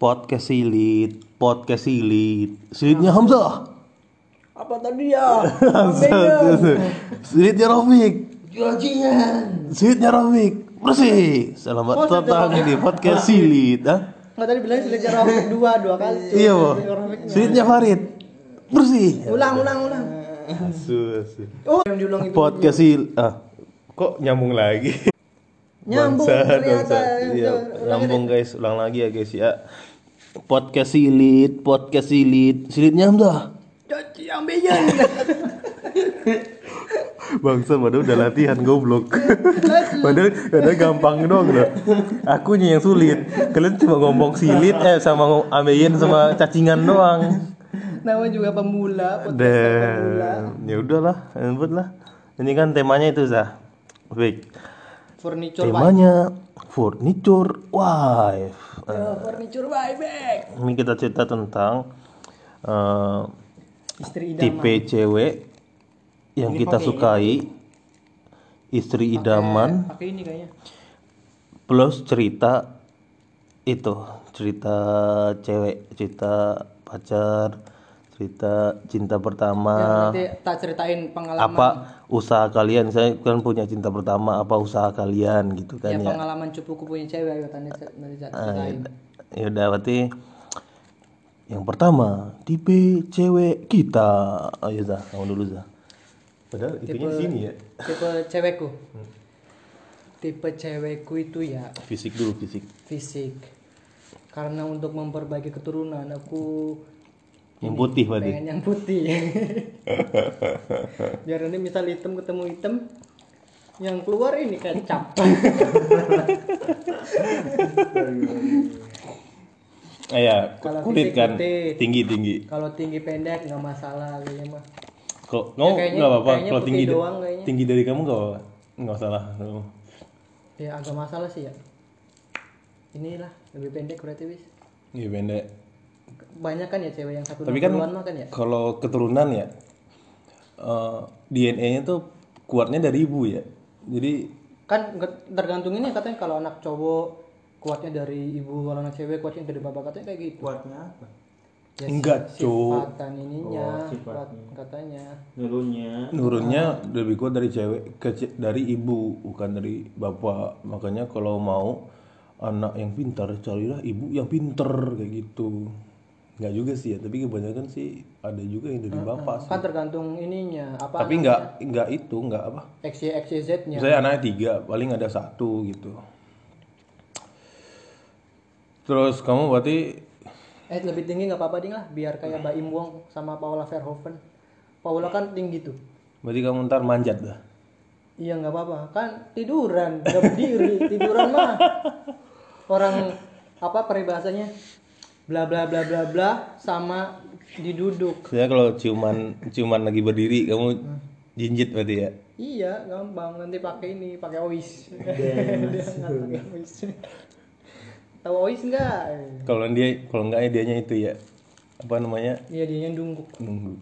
podcast silit, podcast silit, silitnya Hamzah, Apa tadi ya? Silitnya Rafiq, Jajingan. silitnya Rafiq, bersih. Selamat Oh, datang di podcast silit, ah. Nggak tadi bilang silitnya Rafiq dua dua kali. Iya, Bo. Silitnya Farid, bersih. Ulang ulang ulang. Asu, asu. Oh yang diulang itu. Podcast sil, ah, kok nyambung lagi? Nyambung Bangsat, ternyata. bangsat. Iya, nyambung guys, ulang lagi ya guys ya. Podcast silit, podcast silit, silitnya Hamzah. Caci ambilnya. Bangsa padahal udah latihan goblok. padahal padahal gampang dong loh. Akunya yang sulit. Kalian cuma ngomong silit eh sama ambeien sama cacingan doang. Nama juga pemula. podcast pemula. Ya udahlah, lah. Ini kan temanya itu Zah. Baik. Furniture wife. Temanya furniture wife. Ya, furniture wife. Ini kita cerita tentang eh, Istri idaman. tipe cewek yang kita sukai, istri idaman, Pakai ini kayaknya. plus cerita itu cerita cewek cerita pacar cerita cinta Ya, pertama nanti tak ceritain pengalaman. apa usaha kalian? Saya kan punya cinta pertama apa usaha kalian gitu Ya, kan ya pengalaman cupuku punya cewek ayo tanya Ah, ceritain. ya udah berarti yang pertama tipe cewek kita. Ayo Zah kamu dulu Zah. Padahal itunya di sini ya. Tipe cewekku. Tipe cewekku itu ya. Fisik dulu fisik. Fisik. Karena untuk memperbaiki keturunan aku yang putih berarti pengen yang putih. Biar nanti misal hitam ketemu hitam yang keluar ini kecap. Ya, Kalau kulit kan putih. tinggi tinggi. Kalau tinggi pendek nggak masalah kayaknya mah. Kok kamu kayaknya- nggak apa-apa kalau tinggi doang kayaknya. tinggi dari kamu nggak apa-apa. nggak salah. Ya agak masalah sih ya. Inilah lebih pendek berarti wis. Iya pendek. Banyak kan ya cewek yang satu Tapi kan mah kan ya. kalau keturunan ya eh, DNA-nya tuh kuatnya dari ibu ya. Jadi Kan tergantung ini katanya kalau anak cowok kuatnya dari ibu, kalau anak cewek kuatnya dari bapak katanya kayak gitu. kuatnya apa Ya, enggak cuk. sifatan ininya, Oh, kuat katanya. dulunya Nurunnya lebih kuat dari cewek ke dari ibu bukan dari bapak. Makanya kalau mau anak yang pintar carilah ibu yang pinter kayak gitu. Nggak juga sih ya, tapi kebanyakan sih ada juga yang dari bapak sih. Kan tergantung ininya apa Tapi nggak nggak itu nggak apa. XY XYZ-nya. Saya anaknya tiga, paling ada satu gitu. Terus kamu berarti Eh lebih tinggi nggak apa-apa ding lah, biar kayak Mbak Im Wong sama Paula Verhoeven. Paula kan tinggi tuh. berarti kamu ntar manjat dah. Iya nggak apa-apa, kan tiduran, nggak berdiri, tiduran mah. Orang apa peribahasanya? Bla bla bla bla bla sama diduduk. Saya kalau ciuman ciuman lagi berdiri kamu jinjit berarti ya. Iya, gampang. Nanti pakai ini, pakai ois. Pakai. Tahu ois nggak? Kalau dia kalau enggak ya dianya itu ya. Apa namanya? Iya dia yang dungguk. Nunggu.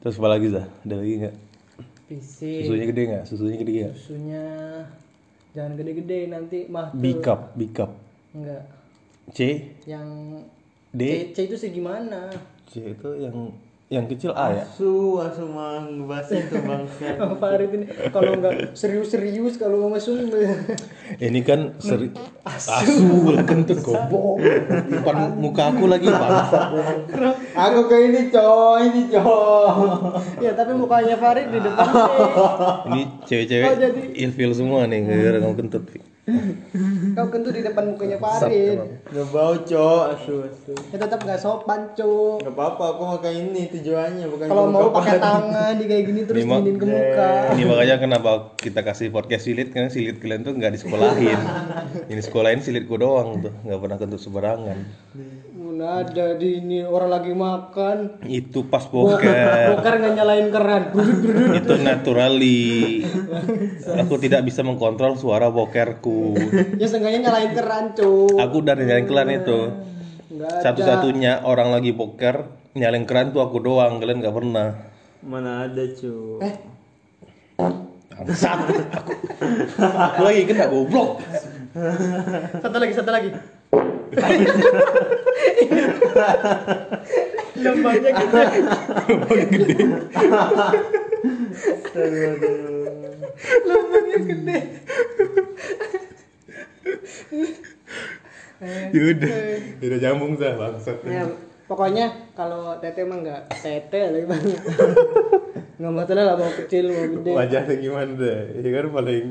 Terus apa lagi dah? Ada lagi nggak? Fisik, Susunya gede nggak? Susunya gede nggak? susunya jangan gede-gede nanti mah tuh. Bicap, bicap. Enggak. C, Yang D, C, C itu segimana? C itu yang yang kecil A ya. su asu mah ngebahas itu bangsa Bang Farid ini kalau nggak serius-serius kalau mau masuk Ini kan seri asu lah kentut. Depan muka aku lagi bangsa. aku ke ini coy ini coy ya tapi mukanya Farid di depan. Ini cewek-cewek Oh, jadi- ilfil semua nih gara-gara kamu kentut. Kau kentut di depan mukanya Farid. nggak bau coy asu asu Ya tetap nggak sopan, Cuk. nggak apa apa aku kayak ini tujuannya bukan Kalau mau pakai tangan di kayak gini terus giniin ke muka. Ini makanya kenapa kita kasih podcast silit karena silit kalian tuh nggak disekolahin. Ini sekolahin silitku doang tuh, nggak pernah kentut sembarangan. Mana ada di ini orang lagi makan. Itu pas boker. Bokar nggak nyalain keran. itu naturally. Aku tidak bisa mengkontrol suara bokerku. ya seenggaknya nyalain keran, Cuk. Aku udah nyalain keran itu. Satu-satunya orang lagi boker nyalain keran tuh aku doang. Kalian nggak pernah. mana ada cuy Eh, Bangsat. Aku, aku lagi kena goblok. Satu lagi, satu lagi. lembangnya gede. Lembangnya gede. Ya udah. Udah nyambung sah bangsat. Ya pokoknya kalau tete mah nggak tete lagi bang nggak masalah lah mau kecil mau gede. Wajahnya gimana deh ya kan paling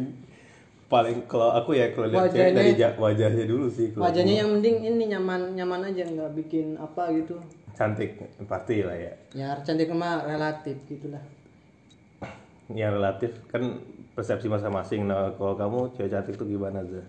paling kalau aku ya kalau lihat Wajahnya- dari ja- wajahnya dulu sih kalau wajahnya aku. yang penting ini nyaman nyaman aja nggak bikin apa gitu cantik pasti lah ya ya cantik mah relatif gitulah yang relatif kan persepsi masing-masing nah kalau kamu cewek cantik tuh gimana Zah?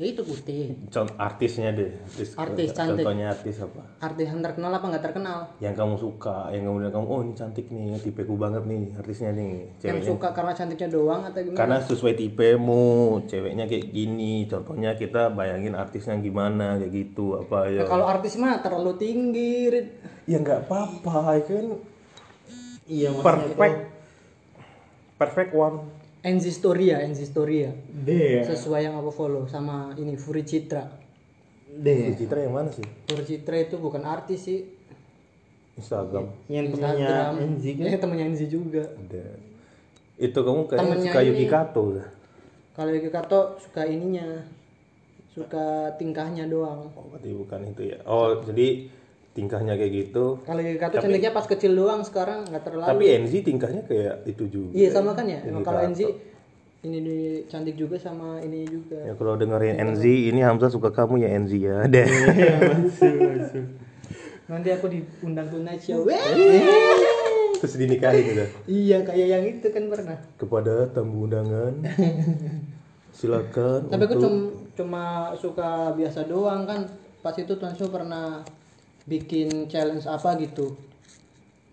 Ya itu putih. Contoh artisnya deh artis, Artis cantik. contohnya artis apa? Artis yang terkenal apa nggak terkenal? Yang kamu suka yang kemudian kamu oh ini cantik nih tipeku banget nih artisnya nih yang ceweknya. suka karena cantiknya doang atau gimana? Karena sesuai tipemu ceweknya kayak gini contohnya kita bayangin artisnya gimana kayak gitu apa ya. Ya, kalau artis mah terlalu tinggi ya nggak apa-apa ya kan? Iya perfect. perfect one Enzi Storia Enzi Storia Deh. sesuai yang aku follow sama ini Furi Citra. Deh. Citra yang mana sih? Furi Citra itu bukan artis sih. Instagram. Yang temennya Instagram Enzi kan? ya temennya Enzi juga. Itu kamu kayaknya Temennya suka Yuki ini. Kato Zah. kalau Yuki Kato suka ininya. Suka tingkahnya doang. Oh berarti bukan itu ya. Oh jadi tingkahnya kayak gitu kalau Yuki Kato cantiknya pas kecil doang sekarang nggak terlalu tapi Enzi tingkahnya kayak itu juga iya sama kan ya emang kalau. Enzi ini cantik juga sama ini juga Ya kalau dengerin Enzi, ini Hamzah suka kamu ya Enzi ya. Deh. nanti aku diundang tuh night show! Terus dinikahin gitu. iya kayak yang itu kan pernah Kepada tamu undangan, silakan tapi aku cuma suka biasa doang kan pas itu Tuan Show pernah bikin challenge apa gitu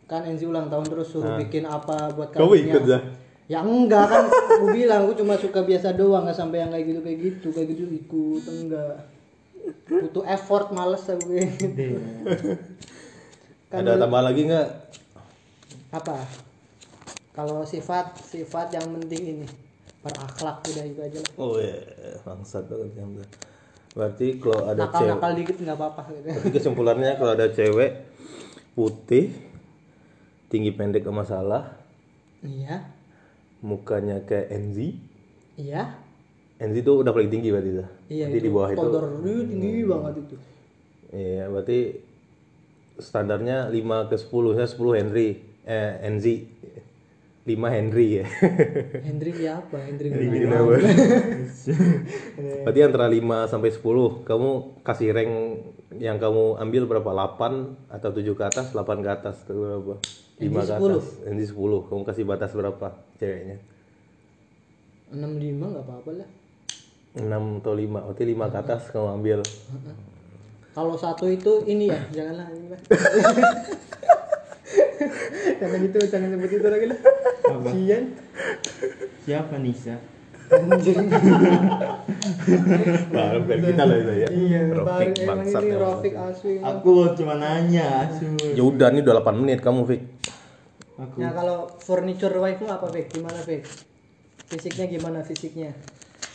kan Enzi ulang tahun terus suruh bikin apa buat Kamu ikut Zah? ya enggak kan aku bilang aku cuma suka biasa doang nggak sampai yang kayak gitu kayak gitu kayak gitu ikut enggak butuh effort males aku kayak gitu. Kan Ada tambah lagi nggak? apa kalau sifat sifat yang penting ini berakhlak udah itu aja lah Oh ya, bangsat banget ya, Hamzah. Berarti kalau ada nakal cewek, nakal dikit nggak apa apa gitu berarti kesimpulannya kalau ada cewek putih, tinggi pendek gak masalah, iya mukanya kayak Enzi. iya Enzi tuh udah paling tinggi berarti Zah. iya Berarti di bawah itu. Todor tinggi banget itu Iya, berarti standarnya 5 ke 10, saya 10 Henry, eh Enzi. 5 Henry ya. Hendrik ya apa Hendrik Gunawan. berarti antara 5 sampai 10, kamu kasih rank yang kamu ambil berapa? 8 atau 7 ke atas, 8 ke atas atau berapa? 5 Enzi ke 10. atas. Enzi 10. Kamu kasih batas berapa ceweknya? enam lima nggak apa apa lah 6 atau 5. Berarti 5 ke atas kamu ambil. kalau satu itu ini ya janganlah ini lah jangan itu jangan sebut itu lagi lah? Sian Siapa Nisa? Baru dari kita lah itu ya. iya Rofik baru bangsat ini ya. Rofik Aswi Aku cuma nanya, Asu. Ya udah nih udah 8 menit kamu Fik. Aku Nah kalau furniture wife mu apa Fik? Gimana Fik? Fisiknya gimana fisiknya?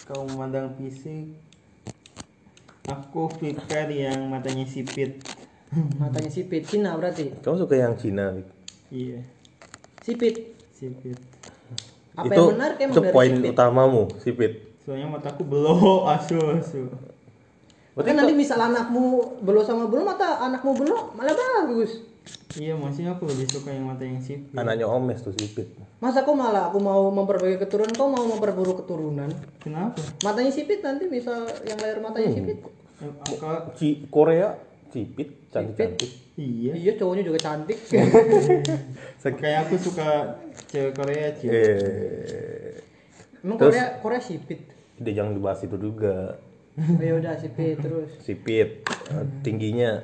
kau memandang fisik. Aku prefer yang matanya sipit. Matanya sipit, Cina berarti? Kamu suka yang Cina? Iya, Sipit. sipit. Apa itu yang menarik emang itu dari poin sipit? utamamu sipit Soalnya mataku belok, asu, asu. Kan nanti misal anakmu belum sama belum mata anakmu belum malah bagus. Iya, maksudnya aku lebih suka yang mata yang sipit. anaknya omes tuh sipit Masa kok malah aku mau memperbaiki keturunan, kau mau memperburuk keturunan? Kenapa? Matanya sipit nanti misal yang lahir matanya sipit. Eh, Akak, Ci Korea sipit cantik cantik iya. Iya cowoknya juga cantik. Kayak aku suka cewek Korea, Ci. eh Emang Korea Korea sipit. dia jangan dibahas itu juga Oh, ya udah sipit terus. sipit eh, tingginya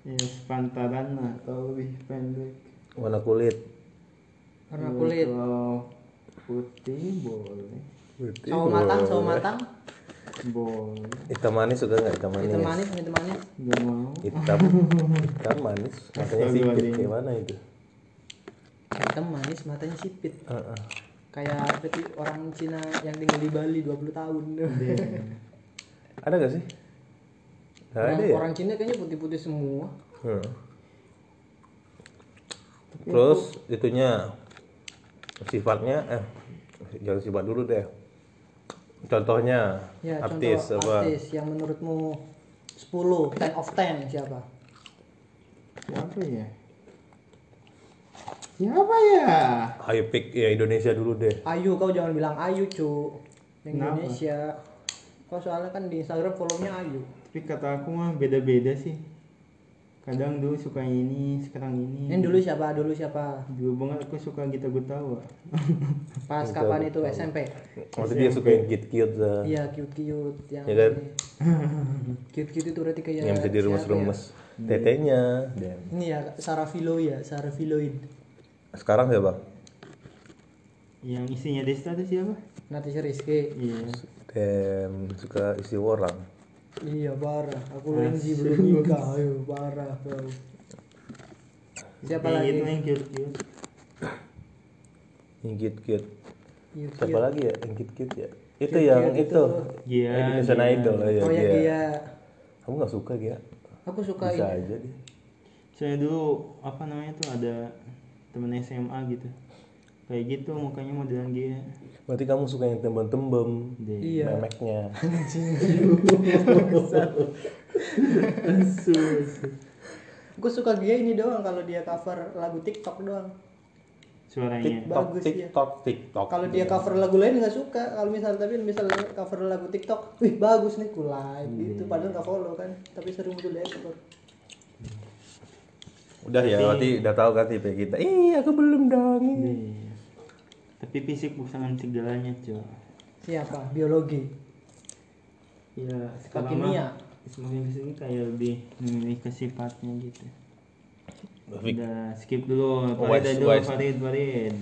Ya, sepantaran lah, atau lebih pendek. warna kulit Karena kulit. Putih boleh. Sawo matang, sawo matang. Boleh. hitam manis suka nggak hitam manis Hitam manis, hitam manis. Gak mau. hitam hitam manis matanya sipit kayak mana itu Hitam manis, matanya sipit. Heeh. Kayak seperti orang Cina yang tinggal di Bali 20 tahun. ada gak sih Nggak orang, ada ya? orang Cina kayaknya putih-putih semua Hmm. Terus itunya sifatnya eh jangan sifat dulu deh. Contohnya ya artis contoh apa? artis yang menurutmu 10 10 of 10 siapa Siapa ya? Siapa ya? Ayo pick ya Indonesia dulu deh. Ayu kau jangan bilang Ayu cu yang Kenapa? Indonesia kau soalnya kan di Instagram follownya Ayu Tapi kata aku mah beda-beda sih. Kadang dulu suka yang ini, sekarang ini. ini dulu siapa dulu siapa Dulu banget aku suka Gita Gutawa. pas Betul, kapan itu betul. SMP Maksudnya dia suka yang cute-cute lah. iya cute cute yang Ya kan? cute cute itu berarti kayak yang bisa diremes-remes tetenya. Dan ya? ini ya Sarah Philo ya Sarah Philoid sekarang siapa? Yang isinya Desta itu siapa? Natasha Rizky Iya. Dan suka isi orang. Iya parah aku Lenzi belum nikah ayo parah kau siapa lagi yang cute-cute. Yang cute-cute. Cute, Siapa cute. lagi ya yang cute-cute ya? Itu Cute-cute yang itu. itu. Iya. Indonesian. Idol ya oh ya dia. dia Kamu nggak suka dia? aku suka Bisa ini aja dia. Saya dulu apa namanya tuh ada temen SMA gitu. Kayak gitu mukanya modelan dia. Berarti kamu suka yang tembem-tembem. Deh. iya Memeknya. Aku suka dia ini doang kalau dia cover lagu TikTok doang Suaranya. TikTok, Bagus ya. TikTok, TikTok. kalau dia cover lagu lain nggak suka kalau misal tapi misalnya cover lagu TikTok wih bagus nih ku like gitu padahal nggak follow kan tapi sering muncul di ekspor Udah ya, berarti udah tahu kan tipe kita. Ih, aku belum dong. Tapi fisik bukan segalanya, cuy. siapa biologi Ya, sekarang Kimia. mah semakin ke sini kayak lebih memilih ke sifatnya gitu. Fik. Udah skip dulu, Oh, Farid dulu. Farid, Farid.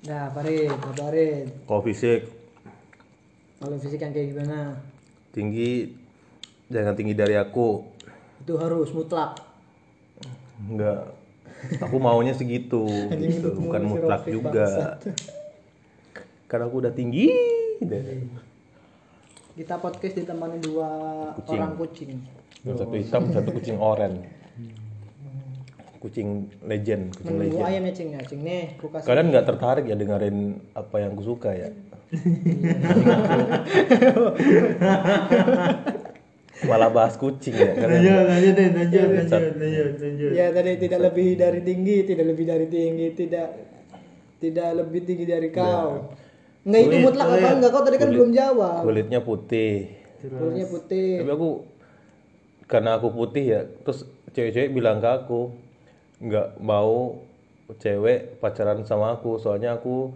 nah Farid Pak Farid Kalau fisik kalau fisik yang kayak gimana tinggi jangan tinggi dari aku. itu harus mutlak Enggak. Aku maunya segitu, gitu. bukan mutlak juga. Karena aku udah tinggi. kita podcast ditemani dua Kucing. orang kucing satu hitam, satu kucing oranye. Kucing legend, kucing menunggu legend. ayam ya cing ya cing nih aku kasih Kalian nggak tertarik ya dengerin apa yang aku suka ya? Malah bahas kucing ya. Kalian Lanjut, lanjut, deh, lanjut, lanjut, lanjut, lanjut. ya tadi tidak lebih dari tinggi tidak lebih dari tinggi tidak tidak lebih tinggi dari kau Enggak itu Kulit, mutlak apa enggak kau tadi kan belum jawab kulitnya putih. kulitnya putih Tapi aku karena aku putih ya, terus cewek-cewek bilang ke aku nggak mau cewek pacaran sama aku, soalnya aku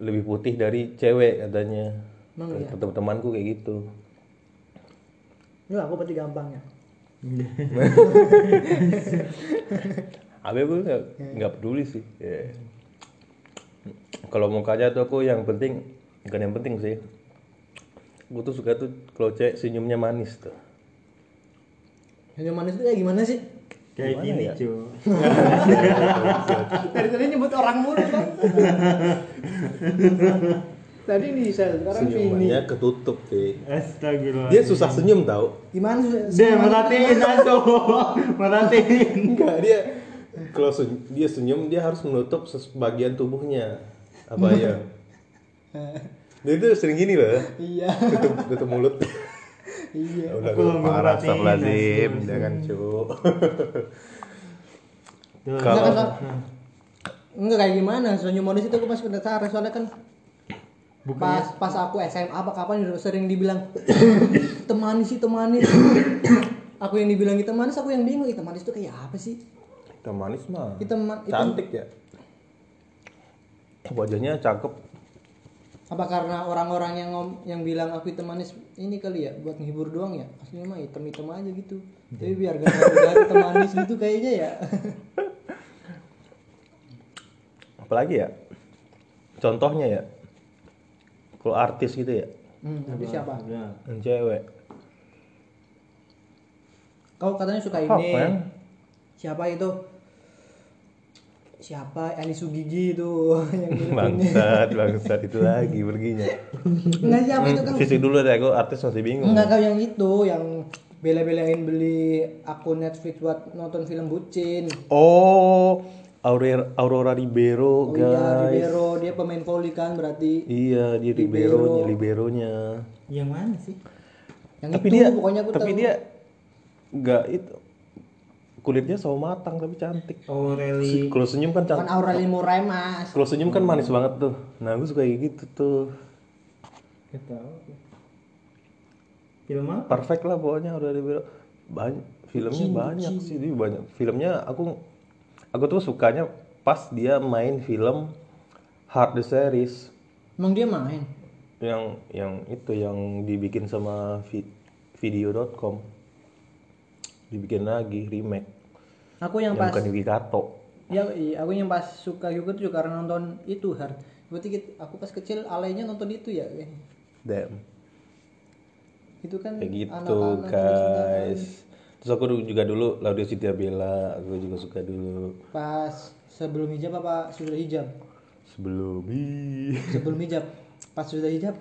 lebih putih dari cewek katanya. Emang iya? Teman-temanku kayak gitu. Enggak, aku berarti gampang ya Abe aku nggak peduli sih. Ya. Kalau mukanya tuh aku yang penting bukan yang penting sih. Aku tuh suka tuh kalau cewek senyumnya manis tuh. senyum manis itu kayak gimana sih Kayak gini, ya? cuy. dari tadi nyebut orang mulu kan tadi nih sel sekarang Vini Senyumannya ketutup sih. Astagfirullah. Dia susah senyum tau. gimana sih Deh, merhatiin aja. Merhatiin. Enggak dia kalau sen- dia senyum dia harus menutup sebagian tubuhnya apa ya dia tuh sering gini loh. Iya. Tutup tutup mulut. Iya. Udah Aku parah Mas. jangan cu. Tuh. Kalau- Enggak, kan, enggak kayak gimana senyum manis itu aku masih penasaran soalnya kan pas pas aku SMA apa kapan udah sering dibilang hitam manis hitam manis aku yang dibilang hitam manis aku yang bingung hitam manis itu kayak apa sih? Hitam manis mah hitam ma- hitam cantik ya wajahnya cakep. Apa karena orang-orang yang ngom yang bilang aku hitam manis ini kali ya buat menghibur doang ya? Aslinya mah hitam hitam aja gitu. Tapi biar gak terlihat hitam manis gitu kayaknya ya. Apalagi ya? Contohnya ya? Kalau artis gitu ya? Hmm, tapi siapa? Yang cewek. Kau katanya suka Apa, ini. siapa itu siapa Ali Sugigi itu yang bangsat bangsat itu lagi perginya enggak siapa itu kan fisik dulu deh aku artis masih bingung enggak kau yang itu yang bela-belain beli akun Netflix buat nonton film bucin. Oh, Aurora Aurora Ribeiro, Oh iya, guys. Ribeiro dia pemain volley kan berarti. Iya, di Ribeiro, Liberonya. Yang mana sih? Yang Tapi itu dia pokoknya aku tapi tahu. dia nggak itu kulitnya sawo matang tapi cantik. Aureli. Kalau senyum kan Kan cantik. Aureli Murai mas. Kalau senyum kan manis banget tuh. Nah, aku suka kayak gitu tuh. Tahu. Film apa? Perfect lah pokoknya udah Ribeiro. Banyak filmnya banyak sih, dia banyak. Filmnya aku aku tuh sukanya pas dia main film Hard the Series Emang dia main. yang yang itu yang dibikin sama vi- video.com dibikin lagi remake Aku yang yang pas bukan Yuki Kato ya iya, aku yang pas suka juga tuh juga karena nonton itu hard. Berarti aku pas kecil alainya nonton itu ya. damn Itu kan kayak gitu anak-anak guys terus aku juga dulu Laudia Cynthia Bella aku juga suka dulu Pas sebelum hijab apa sudah hijab? sebelum ih Sebelum hijab. Pas sudah hijab.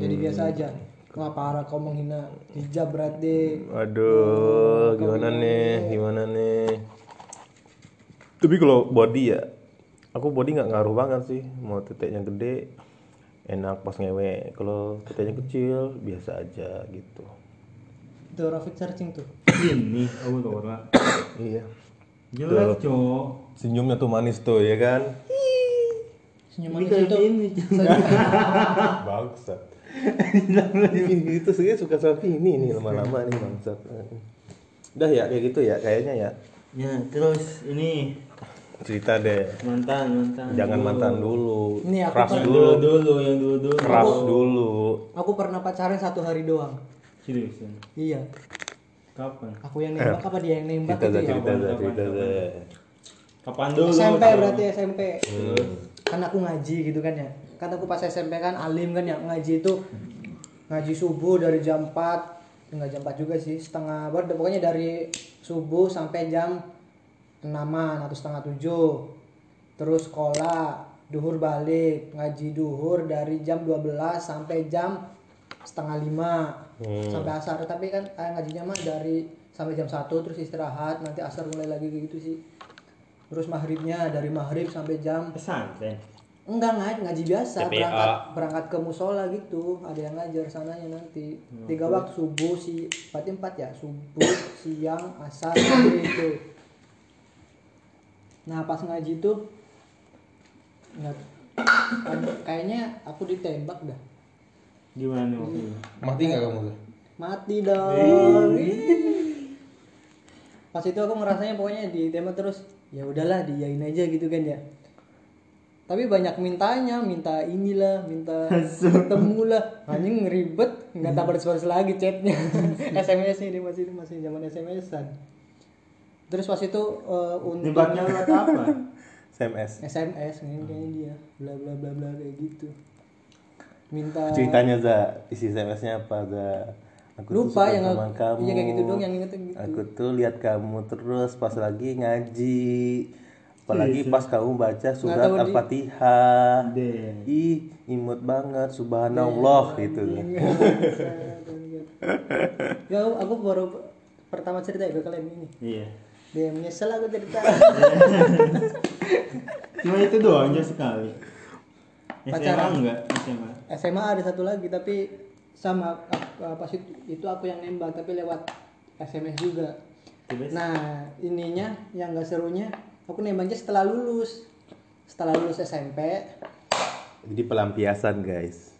Jadi Hmm. biasa aja. Wah parah kau menghina hijab berarti. Aduh, gimana nih? Gimana nih? Tapi kalau body ya, aku body nggak ngaruh banget sih. Mau titiknya gede, enak pas ngewe. Kalau titiknya kecil, biasa aja gitu. Itu Rafiq searching tuh. Ini Aurora. Iya. Jelas, Cok. Senyumnya tuh manis tuh, ya kan? Senyum Ini manis itu. Bangsat. Itu sih suka sama ini nih lama-lama nih bangsat. Udah ya kayak gitu ya kayaknya ya. Ya, terus ini Cerita deh. mantan, mantan. Jangan mantan dulu. Ini aku Keras dulu. dulu dulu, yang dulu dulu. Keras dulu. Aku pernah pacaran satu hari doang. Seriusan. Iya. Kapan? Aku yang nembak apa dia yang nembak Cerita itu deh, ya? cerita deh, Kapan, cerita kapan, deh. Kapan dulu? SMP berarti SMP. Hmm. Kan aku ngaji gitu kan ya. Kan aku pas SMP kan alim kan ya ngaji itu ngaji subuh dari jam 4 enggak jam 4 juga sih setengah ber- pokoknya dari subuh sampai jam enaman atau setengah tujuh terus sekolah duhur balik ngaji duhur dari jam 12 sampai jam setengah lima Hmm. sampai asar tapi kan eh, ngajinya mah dari sampai jam 1 terus istirahat nanti asar mulai lagi kayak gitu sih terus maghribnya dari maghrib sampai jam Pesantren. Enggak ngaji ngaji biasa TPA. berangkat berangkat ke musola gitu. Ada yang ngajar sananya nanti. Tiga waktu subuh si berarti empat ya subuh siang asar maghrib itu. Nah pas ngaji tuh ada- kayaknya aku ditembak dah. Gimana waktu itu? Mati nggak kamu tuh? mati dong. Pas itu aku ngerasanya pokoknya ditembak terus ya udahlah diain aja gitu kan ya tapi banyak mintanya minta inilah minta ketemu lah anjing ngeribet nggak tak balas-balas lagi chatnya SMS nya dia masih masih zaman SMS-an terus pas itu eh, untuk Nembaknya lewat apa? SMS. SMS ini kayaknya dia bla bla bla bla kayak gitu minta Ceritanya za, isi SMS-nya apa za? Aku tuh Lupa suka yang sama aku- kamu. iya kayak gitu dong, yang ingetin gitu. Aku tuh lihat kamu terus pas lagi ngaji. Apalagi pas kamu baca surat Al-Fatihah. Ih, imut banget subhanallah gitu. ya aku, aku baru pertama cerita ya ke kalian ini Iya. dia menyesal aku cerita Cuma itu doang aja sekali. SMA Pacaran. enggak? SMA. SMA ada satu lagi tapi sama pas itu, itu aku yang nembak tapi lewat SMS juga nah ininya yang gak serunya aku nembaknya setelah lulus setelah lulus SMP Jadi pelampiasan guys.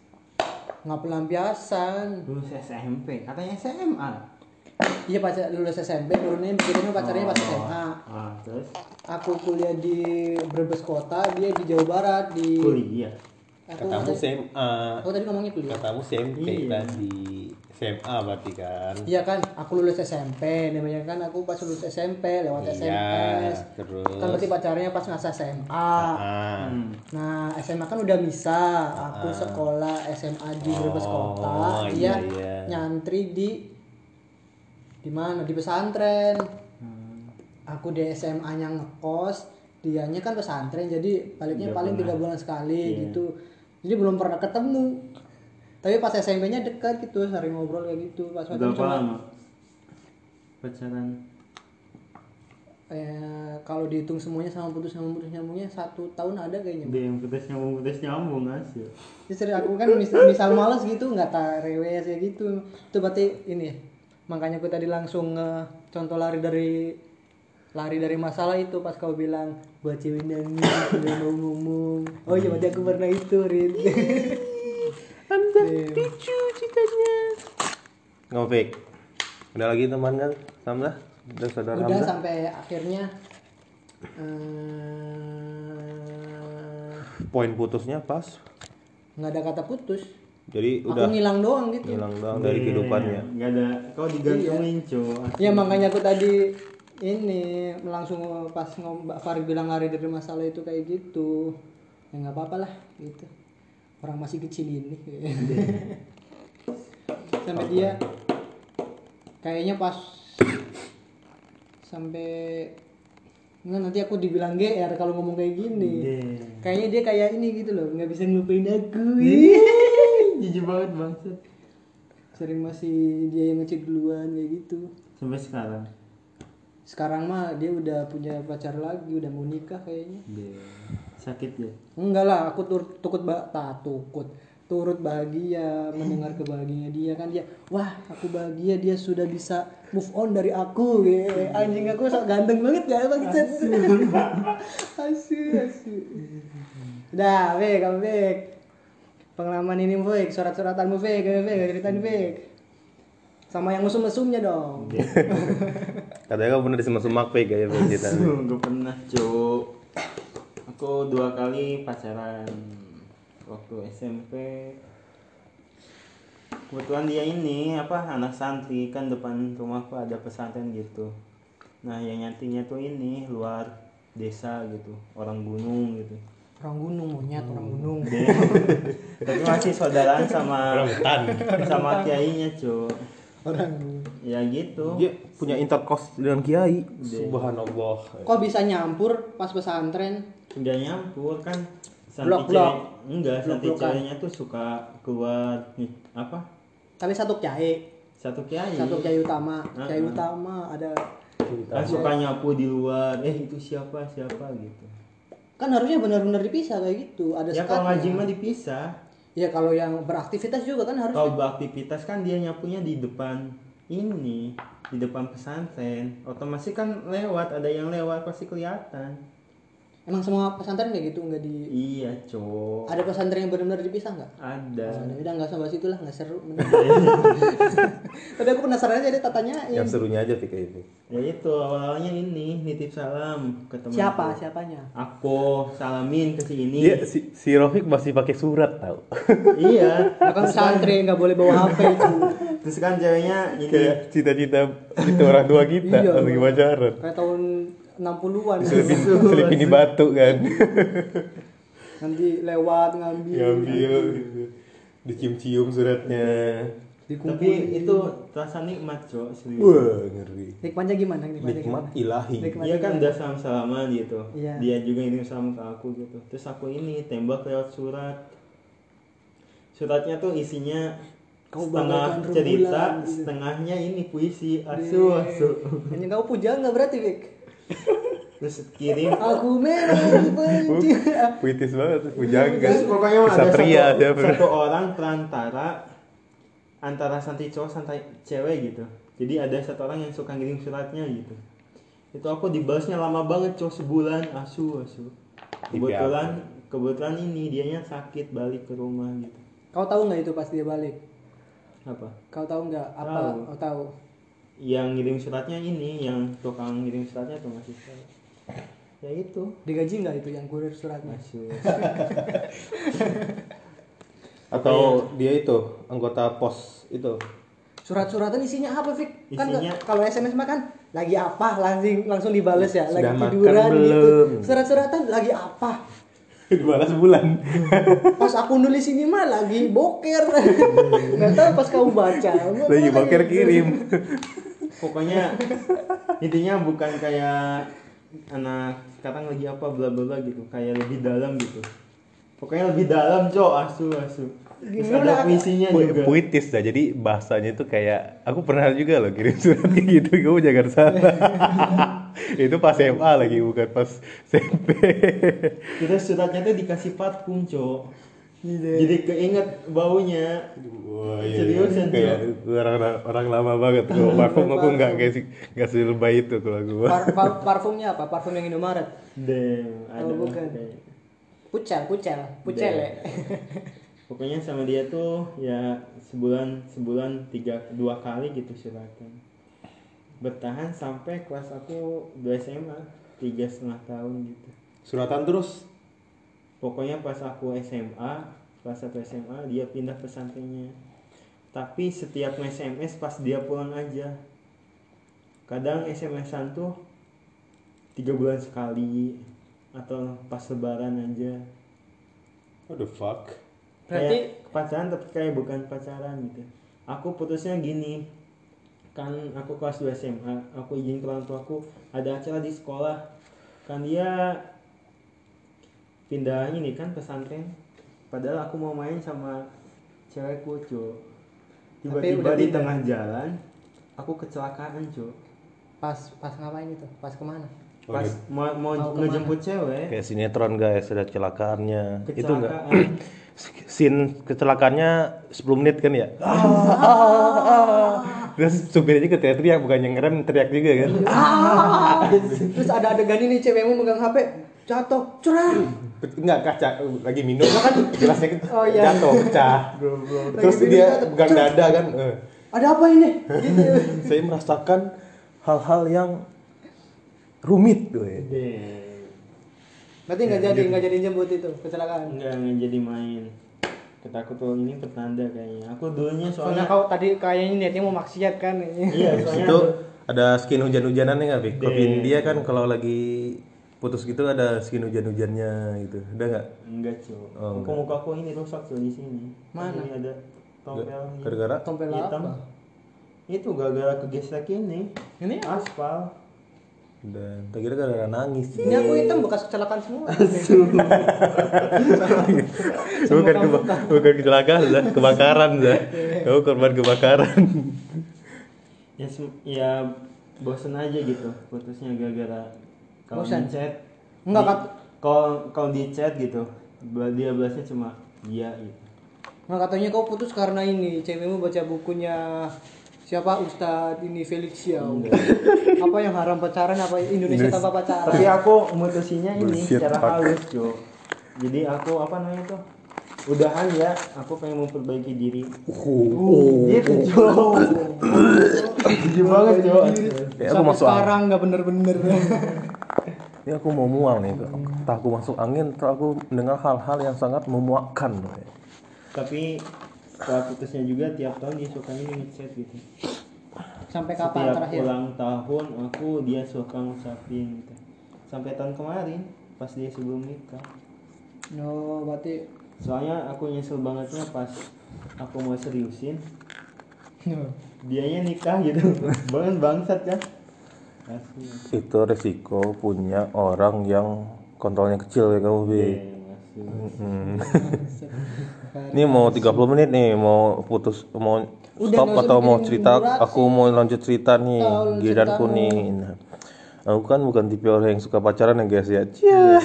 nggak pelampiasan Lulus SMP, katanya SMA. iya pas lulus SMP turunnya bikinnya pacarnya pas SMA Ah, terus aku kuliah di Brebes kota dia di Jawa Barat di kuliah. aku Katamu SMA. aku tadi ngomongnya kuliah Katamu SMP Iya. tadi. SMA berarti kan. Iya kan, aku lulus SMP, namanya kan aku pas lulus SMP lewat Iya, SMS. terus. Kan berarti pacarnya pas masa SMA. Ah. Hmm. Nah, SMA kan udah bisa. Aku sekolah SMA di Brebes Oh, Kota. iya, Dia iya. nyantri di di mana? Di pesantren. Hmm. Aku di SMA-nya ngekos, dianya kan pesantren jadi baliknya Nggak paling tiga bulan sekali Iya. gitu. Jadi belum pernah ketemu. Tapi pas SMP-nya dekat gitu sering ngobrol kayak gitu pas pacaran berapa lama pacaran. Eh, kalau dihitung semuanya sama putus nyambung putus nyambungnya satu tahun ada kayaknya dia yang putus nyambung putus nyambung hasil Justru aku kan misal, misal males gitu nggak tak rewes ya gitu. Itu berarti ini ya makanya aku tadi langsung nge contoh lari dari lari dari masalah itu pas kau bilang buat cewek nangis udah mau ngomong. Oh iya berarti aku pernah itu Rin anda picu citanya. Ngopik. Udah lagi teman kan? Samlah udah saudara udah Hamzah? sampai akhirnya eh, poin putusnya pas. nggak ada kata putus. Jadi aku udah. ngilang doang gitu. Hilang doang dari kehidupannya. nggak ada. Kau digantungin cowok Ya makanya aku tadi ini langsung pas ngom Mbak Farid bilang lari dari masalah itu kayak gitu. Ya nggak apa-apa lah gitu. Orang masih kecil ini. sampai dia kayaknya pas sampai Nggak, nanti aku dibilang GR kalau ngomong kayak gini. Iya. Kayaknya dia kayak ini gitu loh, nggak bisa ngelupain aku. jijik banget bangsat Sering masih dia yang ngecit duluan kayak gitu. sampai sekarang Sekarang mah dia udah punya pacar lagi, udah mau nikah kayaknya. Dia sakit ya Enggak lah, aku turut tukut ba tak tukut. Turut bahagia mendengar kebahagiaan dia. Kan dia wah aku bahagia dia sudah bisa move on dari aku. Gitu. anjing aku sok ganteng banget gak bang asu. Asu udah Bek, kamu Bek pengalaman ini Bek surat-suratanmu Bek Bek ceritain Bek sama yang mesum-mesumnya dong. Katanya kamu pernah disemak-semak pek kayak begitu gue pernah cuk aku dua kali pacaran waktu SMP kebetulan dia ini apa anak santri kan depan rumahku ada pesantren gitu. Nah yang nyantinya tuh ini luar desa gitu orang gunung gitu. Orang gunung monyet orang gunung. tapi masih saudaraan sama hutan. sama kiainya cuk. Orang gunung ya gitu. Dia punya intercourse dengan kiai. Subhanallah. Kok bisa nyampur pas pesantren? Nggak nyampur kan. Santri Blok-blok. cewek enggak santri ceweknya tuh suka keluar nih, apa? Tapi satu kiai. Satu kiai. Satu kiai utama. Ah, kiai utama ada. Kan suka nyapu di luar. Eh itu siapa siapa gitu. Kan harusnya benar-benar dipisah kayak gitu. Ada ya kalau ngaji mah dipisah. Ya kalau yang beraktivitas juga kan harus kalau beraktivitas kan dia nyapunya di depan ini di depan pesantren otomatis kan lewat ada yang lewat pasti kelihatan. Emang semua pesantren kayak gitu nggak di iya cowok ada pesantren yang benar-benar dipisah nggak? Ada. Oh, udah nggak usah bahas itu lah nggak seru tapi aku penasaran aja deh tatanya yang serunya aja kayak itu ya itu awalnya ini nitip salam ke teman siapa? siapanya? Aku salamin ke si ini. Dia si, si Rofik masih pakai surat tau iya. Ya kan pesantren nggak boleh bawa hp itu terus kan ceweknya ini kayak cita-cita itu orang tua kita Iya. lagi pacaran. Kayak tahun 60-an selipin selipin di batu kan. Nanti lewat ngambil. Ngambil gitu. dicium-cium suratnya. Tapi itu rasa nikmat cok serius wah ngeri. Nikmatnya gimana? Nikmatnya nikmat gimana? ilahi. Nikmat. dia kan udah salam salaman gitu. Iya. dia juga ini salam ke aku gitu. Terus aku ini tembak lewat surat. Suratnya tuh isinya Kau setengah cerita gitu. setengahnya ini puisi. Asu asu. Hanya kau puja nggak berarti Bek terus kirim. Aku memang benci puitis banget pujangga Terus pokoknya mah ada Satria satu, satu orang perantara antara santri cowok santai cewek gitu. Jadi ada satu orang yang suka ngirim suratnya gitu. Itu aku dibalasnya lama banget cowok sebulan. Asu asu. Kebetulan kebetulan ini dianya sakit balik ke rumah gitu. kau tahu nggak itu pas dia balik Apa? kau tahu nggak apa Tahu. kau tahu Yang ngirim suratnya ini yang tukang ngirim suratnya tuh masih. Ya itu. digaji nggak itu yang kurir suratnya Asu. atau dia itu anggota pos itu surat-suratan isinya apa Fik? kan Isinya- kalau SMS mah kan lagi apa langsung langsung dibales ya lagi Sudah makan tiduran gitu belum? surat-suratan lagi apa dibalas bulan. Pas aku nulis ini mah lagi boker. Nggak tahu pas kamu baca. Lagi boker kirim. Pokoknya intinya bukan kayak anak sekarang lagi apa bla bla bla gitu. Kayak lebih dalam gitu. Pokoknya lebih dalam cok. Asu asu. Terus ada puisinya Pu- juga. puitis dah. Jadi bahasanya itu kayak aku pernah juga loh kirim surat kayak gitu. Kamu jangan salah itu pas SMA lagi bukan pas SMP Kita suratnya tuh dikasih parfum, Cok. Jadi keinget baunya. Wah, Seriusan, kayak orang orang lama banget kalau parfum aku nggak kayak nggak selebay itu kalau aku Par- par- parfumnya apa? Parfum yang Indomaret. Damn, ada Oh, lah bukan. Pucel, pucel, pucel ya. Pokoknya sama dia tuh ya sebulan sebulan tiga dua kali gitu suratan. Bertahan sampai kelas aku 2 SMA tiga setengah tahun gitu. suratan terus Pokoknya pas aku SMA kelas 1 SMA dia pindah pesantrennya. Tapi setiap SMS pas dia pulang aja. Kadang SMS-an tuh tiga bulan sekali atau pas lebaran aja. what the fuck Berarti kayak pacaran tapi kayak bukan pacaran gitu aku putusnya gini kan aku kelas 2 SMA aku izin ke orang tuaku ada acara di sekolah kan dia pindah ini kan pesantren padahal aku mau main sama cewekku Tapi tiba-tiba di pindah. tengah jalan aku kecelakaan cuy pas pas ngapain itu? Pas ke mana? Oh, pas iya. mau mau Mau ngejemput cewek kayak sinetron guys ada kecelakaannya itu enggak kecelakaan scene kecelakaannya 10 menit kan ya Ah, ah, ah. Terus supirnya teriak-teriak bukan yang ngerem teriak juga kan Terus ada adegan ini cewekmu megang HP, jatuh, curang. enggak kaca lagi minum kan gelasnya kan Oh, iya. jatuh pecah terus Lagi dia jatuh. pegang dada kan eh. Ada apa ini? Gitu. saya merasakan hal-hal yang rumit tuh ya. Berarti nggak jadi nggak jadi jemput itu kecelakaan. Enggak jadi main. Ketakut ini pertanda kayaknya. Aku dulunya Soalnya soalnya kau tadi kayaknya niatnya mau maksiat kan. iya, soalnya itu ada- ada skin hujan-hujanan nih nggak? Kopi Damn. India kan kalau lagi putus gitu ada skin hujan-hujannya gitu. Ada nggak? enggak, Cuk. Oh, Muka muka aku ini rusak tuh di sini. Mana? Ini ada tompel. Gara-gara Tompel hitam. apa? Itu gara-gara kegesek ini. Ini Aspal. Dan tak kira gara-gara nangis. ini aku hitam bekas kecelakaan semua. bukan keba- bukan kecelakaan, Zah. kebakaran, Zah. Kamu korban kebakaran. Ya, ya bosen aja gitu. Putusnya gara-gara kalau di chat. Enggak, Kak. Kalau kalau di chat gitu, dia balasnya cuma iya gitu. Nah katanya kau putus karena ini cewekmu baca bukunya siapa Ustadz ini Felix Xiao. apa yang haram pacaran apa Indonesia tanpa pacaran? Tapi aku mutusinya ini Bullshit, secara fuck. halus, Cuk. Jadi aku apa namanya tuh? Udahan ya, aku pengen memperbaiki diri. Oh, Gitu, Cuk. Jujur banget, Cuk. Ya, aku Sampai masuk sekarang nggak bener-bener. Ya aku mau mual nih. Entah aku masuk angin, entah aku mendengar hal-hal yang sangat memuakkan. Tapi setelah putusnya juga tiap tahun dia suka ini ngechat gitu. Sampai kapan Setiap terakhir? ulang tahun aku dia suka ngucapin gitu. Sampai tahun kemarin pas dia sebelum nikah. No, berarti Soalnya aku nyesel bangetnya pas aku mau seriusin no. dianya nikah gitu banget bangsat kan asli Itu resiko punya orang yang kontrolnya kecil ya kamu, Bi. Asli. Hmm. Ini mau 30 menit nih, mau putus, mau Udah, stop atau mau cerita? durasi. Aku mau lanjut cerita nih, giliranku nih. Nah, aku kan bukan tipe orang yang suka pacaran ya guys ya. Cia.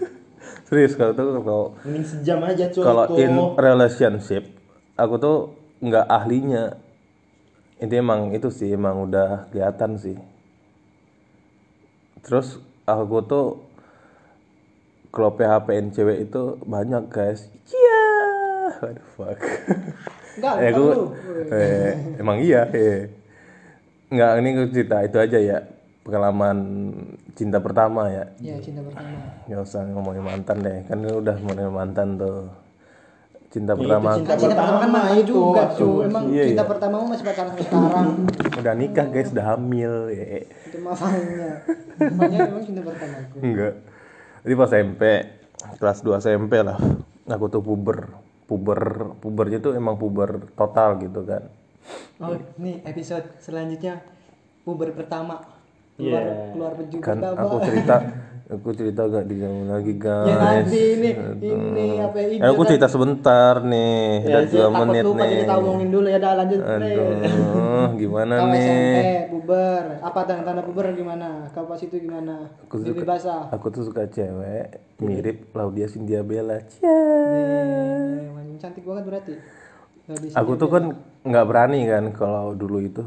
Serius kalau tuh kalau mending sejam aja cuy kalau in relationship, aku tuh nggak ahlinya. Itu emang itu sih emang udah kelihatan sih. Terus aku tuh kalau PHP-in cewek itu banyak guys. Iya. What the fuck. Enggak, Eh, aku, lu. eh, emang iya. Eh. Nggak, ini aku cerita itu aja ya. Pengalaman cinta pertama ya. Ya cinta pertama. Nggak usah ngomongin mantan deh. Kan lu udah ngomongin mantan tuh. Cinta Ya, itu pertama cinta cinta pertama kan pertama mantan itu, juga cuy. Emang Iya, cinta iya. pertamamu masih pacaran sampai sekarang. udah nikah guys, udah hamil. Ya. Itu. Makanya emang cinta pertamaku. Enggak. Jadi pas SMP, kelas 2 SMP lah. Aku tuh puber. Puber, pubernya tuh emang puber total gitu kan. Oh, nih episode selanjutnya puber pertama. Keluar Yeah. keluar baju Kan pertama. aku cerita Aku cerita gak diganggu lagi guys. Ya nanti ini ini apa ya, Eh, aku cerita sebentar nih, Ya, udah dua menit lupa nih. jadi kita omongin dulu ya dah lanjut. Aduh, gimana Kau nih? SMP, puber. Apa tanda-tanda puber gimana? Kau pas itu gimana? Aku Bibi suka, basah. aku tuh suka cewek mirip Laudia Cynthia Bella. Cia. Eh, emang cantik banget berarti. Aku tuh kan nggak berani kan kalau dulu itu,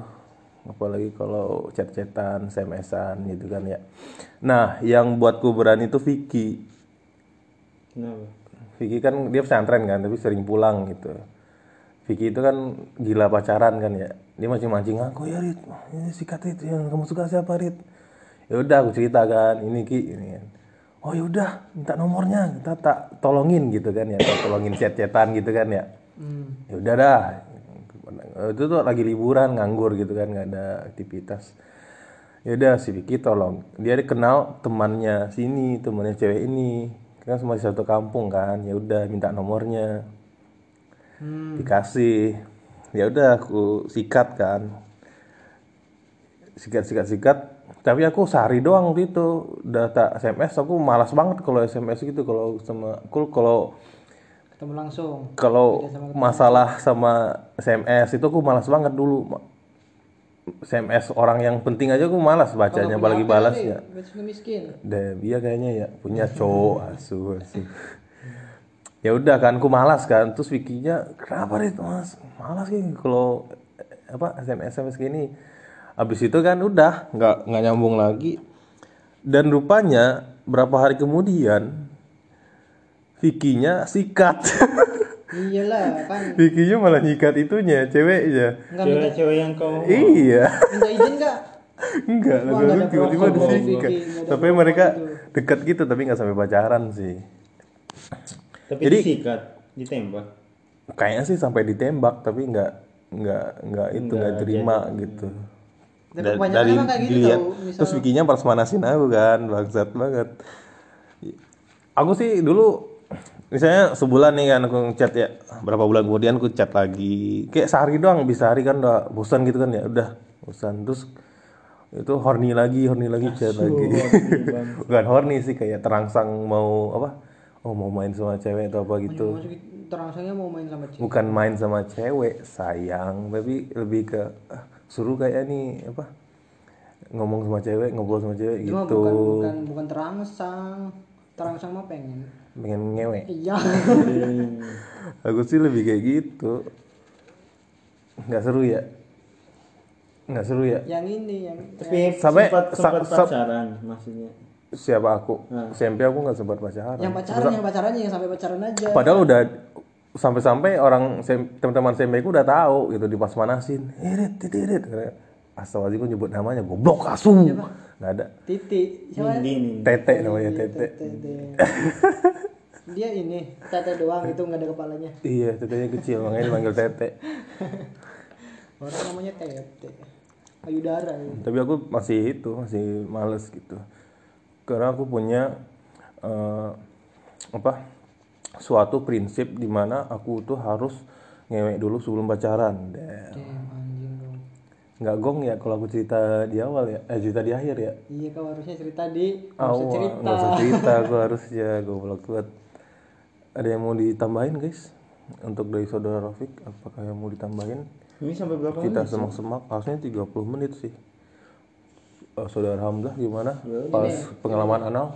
apalagi kalau chat-chatan, SMS-an gitu kan ya. Nah, yang buatku berani tuh Vicky. Kenapa? Vicky kan dia pesantren kan, tapi sering pulang gitu. Vicky itu kan gila pacaran kan ya. Dia masih mancing aku ya Rit, ini sikat itu yang kamu suka siapa Rit? Ya udah aku cerita kan, ini Ki ini kan. Oh ya udah, minta nomornya, kita tak tolongin gitu kan ya, tak tolongin chat-chatan gitu kan ya. Hmm. Ya udah dah. Itu tuh lagi liburan nganggur gitu kan, nggak ada aktivitas. Ya udah si Vicky tolong. Dia kenal temannya sini, temannya cewek ini. Kan masih satu kampung kan. Ya udah minta nomornya. Hmm. Dikasih. Ya udah aku sikat kan. Sikat sikat sikat. Tapi aku sehari doang waktu itu udah tak SMS aku malas banget kalau SMS gitu kalau sama aku kalau Ketemu langsung. kalau masalah sama SMS itu aku malas banget dulu. SMS orang yang penting aja aku malas bacanya apalagi balasnya Bacanya miskin. deh dia kayaknya ya punya cowok asu asu. Ya udah kan aku malas kan. Terus Vicky-nya kenapa nih mas malas kayak kalau apa SMS SMS gini. Habis itu kan udah nggak nggak nyambung lagi. Dan rupanya berapa hari kemudian Vicky-nya sikat. Iyalah kan. Vicky-nya malah nyikat itunya ceweknya. Enggak minta Cewek-cewek yang kau iya. Minta izin enggak? enggak nggak ada tiba-tiba disikat ada tapi mereka gitu. dekat gitu tapi nggak sampai pacaran sih. Tapi Jadi- disikat, ditembak. kayaknya sih sampai ditembak tapi nggak nggak nggak itu nggak terima gitu. Tapi Da- dari gitu dilihat tau, misal- terus Vicky-nya pas manasin aku kan bangsat banget. Aku sih dulu misalnya sebulan nih kan aku chat ya berapa bulan kemudian aku chat lagi. Kayak sehari doang bisa hari kan udah bosan gitu kan ya udah bosan. Terus itu horny lagi horny lagi chat lagi. bukan horny sih kayak terangsang mau apa oh mau main sama cewek atau apa gitu. Maksud terangsangnya mau main sama cewek. bukan main sama cewek sayang. Tapi lebih ke ah, suruh kayak nih apa ngomong sama cewek ngobrol sama cewek Cuma gitu. bukan bukan bukan terangsang. Terangsang mah pengen. Pengen ngewek Iya. aku sih lebih kayak gitu. Nggak seru ya? Nggak seru ya? Yang ini yang Tapi Sampai- sempat, sempat sa- pacaran maksudnya. siapa aku? Nah. SMP aku nggak sempat pacaran. Yang pacaran yang pacarannya yang sampai pacaran aja. padahal udah sampai-sampai orang teman-teman SMP ku udah tahu gitu di pas manasin irit titirit Astagfirullahaladzim gue nyebut namanya goblok asu nggak ada Titi. Siapa? Tete namanya tete. Dia ini tete doang itu nggak ada kepalanya. iya tetenya kecil makanya dipanggil tete Orang namanya tete. Payudara ya. tapi aku masih itu masih males gitu karena aku punya eh, apa suatu prinsip di mana aku tuh harus ngewek dulu sebelum pacaran Damn. Damn. Nggak gong ya kalau aku cerita di awal ya eh cerita di akhir ya? Iya kau harusnya cerita di nggak usah awal cerita. nggak usah cerita aku harus ya goblok banget. Ada yang mau ditambahin guys? Untuk dari saudara Rafiq apakah yang mau ditambahin? Ini sampai berapa kita semak-semak harusnya 30 menit sih. Eh, saudara Hamzah gimana? Pas pengalaman anal?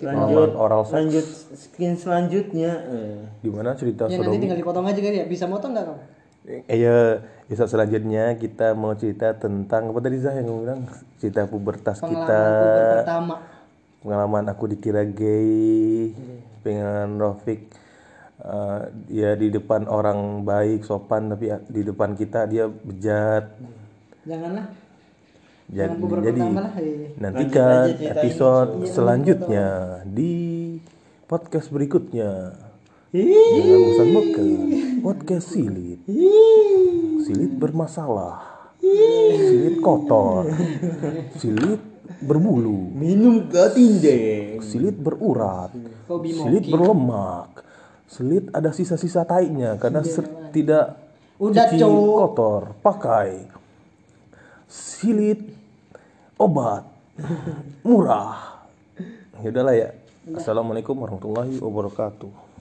Pengalaman oral seks? Lanjut. Skin selanjutnya. Eh. gimana cerita Ya nanti tinggal dipotong aja kali ya. Bisa motong nggak kau? Eh, ya episode selanjutnya kita mau cerita tentang apa tadi Zah yang kamu bilang cerita pubertas kita Pengalaman puber pertama. pengalaman aku dikira gay pengen Rofik eh, dia di depan orang baik sopan tapi di depan kita dia bejat Janganlah. jadi, Jangan jadi pertama lah. eh. nantikan episode selanjutnya di podcast berikutnya bosan bosan podcast silit. Silit bermasalah. Silit kotor. Silit berbulu. Minum gatinde. silit berurat. Silit berlemak. Selit ada sisa-sisa tainya karena ser- tidak Udah, cuci kotor. Pakai. Silit obat. Murah. Ya udahlah ya. Assalamualaikum warahmatullahi wabarakatuh.